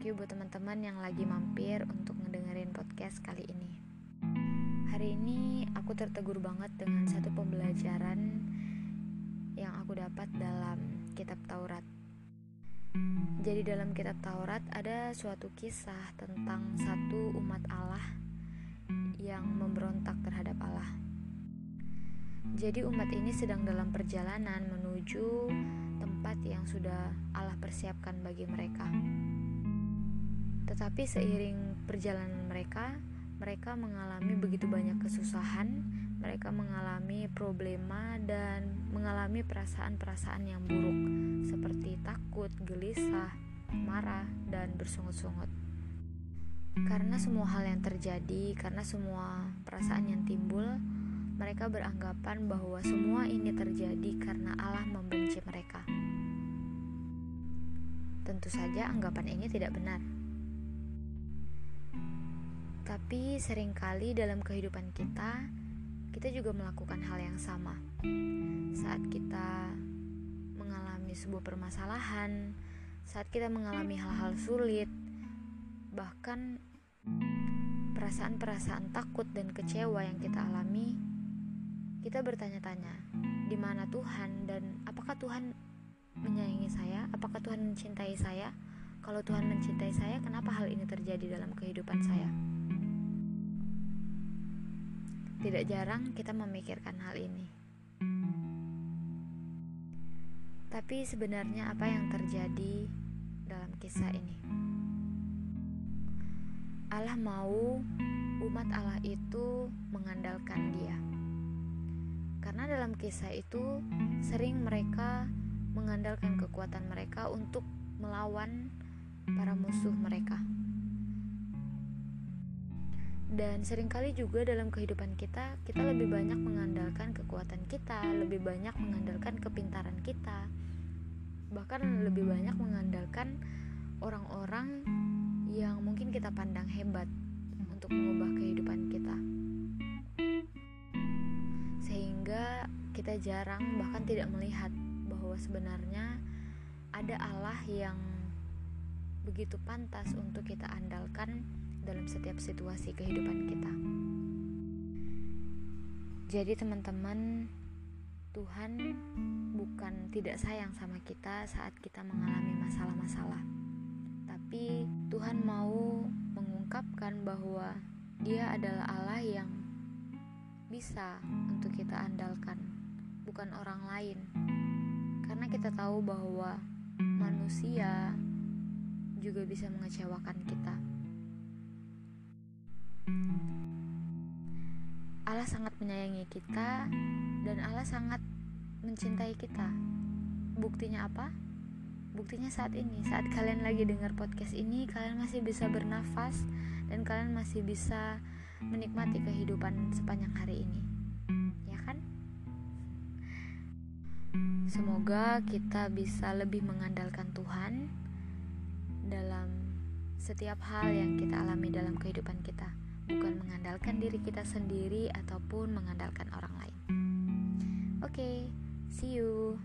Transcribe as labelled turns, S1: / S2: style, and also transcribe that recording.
S1: teman-teman yang lagi mampir untuk ngedengerin podcast kali ini. Hari ini aku tertegur banget dengan satu pembelajaran yang aku dapat dalam kitab Taurat. Jadi dalam kitab Taurat ada suatu kisah tentang satu umat Allah yang memberontak terhadap Allah. Jadi umat ini sedang dalam perjalanan menuju tempat yang sudah Allah persiapkan bagi mereka. Tetapi seiring perjalanan mereka, mereka mengalami begitu banyak kesusahan, mereka mengalami problema dan mengalami perasaan-perasaan yang buruk seperti takut, gelisah, marah, dan bersungut-sungut. Karena semua hal yang terjadi, karena semua perasaan yang timbul, mereka beranggapan bahwa semua ini terjadi karena Allah membenci mereka. Tentu saja anggapan ini tidak benar. Tapi sering kali dalam kehidupan kita, kita juga melakukan hal yang sama. Saat kita mengalami sebuah permasalahan, saat kita mengalami hal-hal sulit, bahkan perasaan-perasaan takut dan kecewa yang kita alami, kita bertanya-tanya, di mana Tuhan dan apakah Tuhan menyayangi saya? Apakah Tuhan mencintai saya? Kalau Tuhan mencintai saya, kenapa hal ini terjadi dalam kehidupan saya? Tidak jarang kita memikirkan hal ini. Tapi sebenarnya apa yang terjadi dalam kisah ini? Allah mau umat Allah itu mengandalkan Dia. Karena dalam kisah itu sering mereka mengandalkan kekuatan mereka untuk melawan para musuh mereka. Dan sering kali juga dalam kehidupan kita, kita lebih banyak mengandalkan kekuatan kita, lebih banyak mengandalkan kepintaran kita, bahkan lebih banyak mengandalkan orang-orang yang mungkin kita pandang hebat untuk mengubah kehidupan kita. Sehingga kita jarang bahkan tidak melihat bahwa sebenarnya ada Allah yang begitu pantas untuk kita andalkan dalam setiap situasi kehidupan kita. Jadi teman-teman, Tuhan bukan tidak sayang sama kita saat kita mengalami masalah-masalah. Tapi Tuhan mau mengungkapkan bahwa Dia adalah Allah yang bisa untuk kita andalkan, bukan orang lain. Karena kita tahu bahwa manusia juga bisa mengecewakan kita. Allah sangat menyayangi kita dan Allah sangat mencintai kita. Buktinya apa? Buktinya saat ini, saat kalian lagi dengar podcast ini, kalian masih bisa bernafas dan kalian masih bisa menikmati kehidupan sepanjang hari ini. Ya kan? Semoga kita bisa lebih mengandalkan Tuhan dalam setiap hal yang kita alami dalam kehidupan kita mengandalkan diri kita sendiri ataupun mengandalkan orang lain. Oke, okay, see you.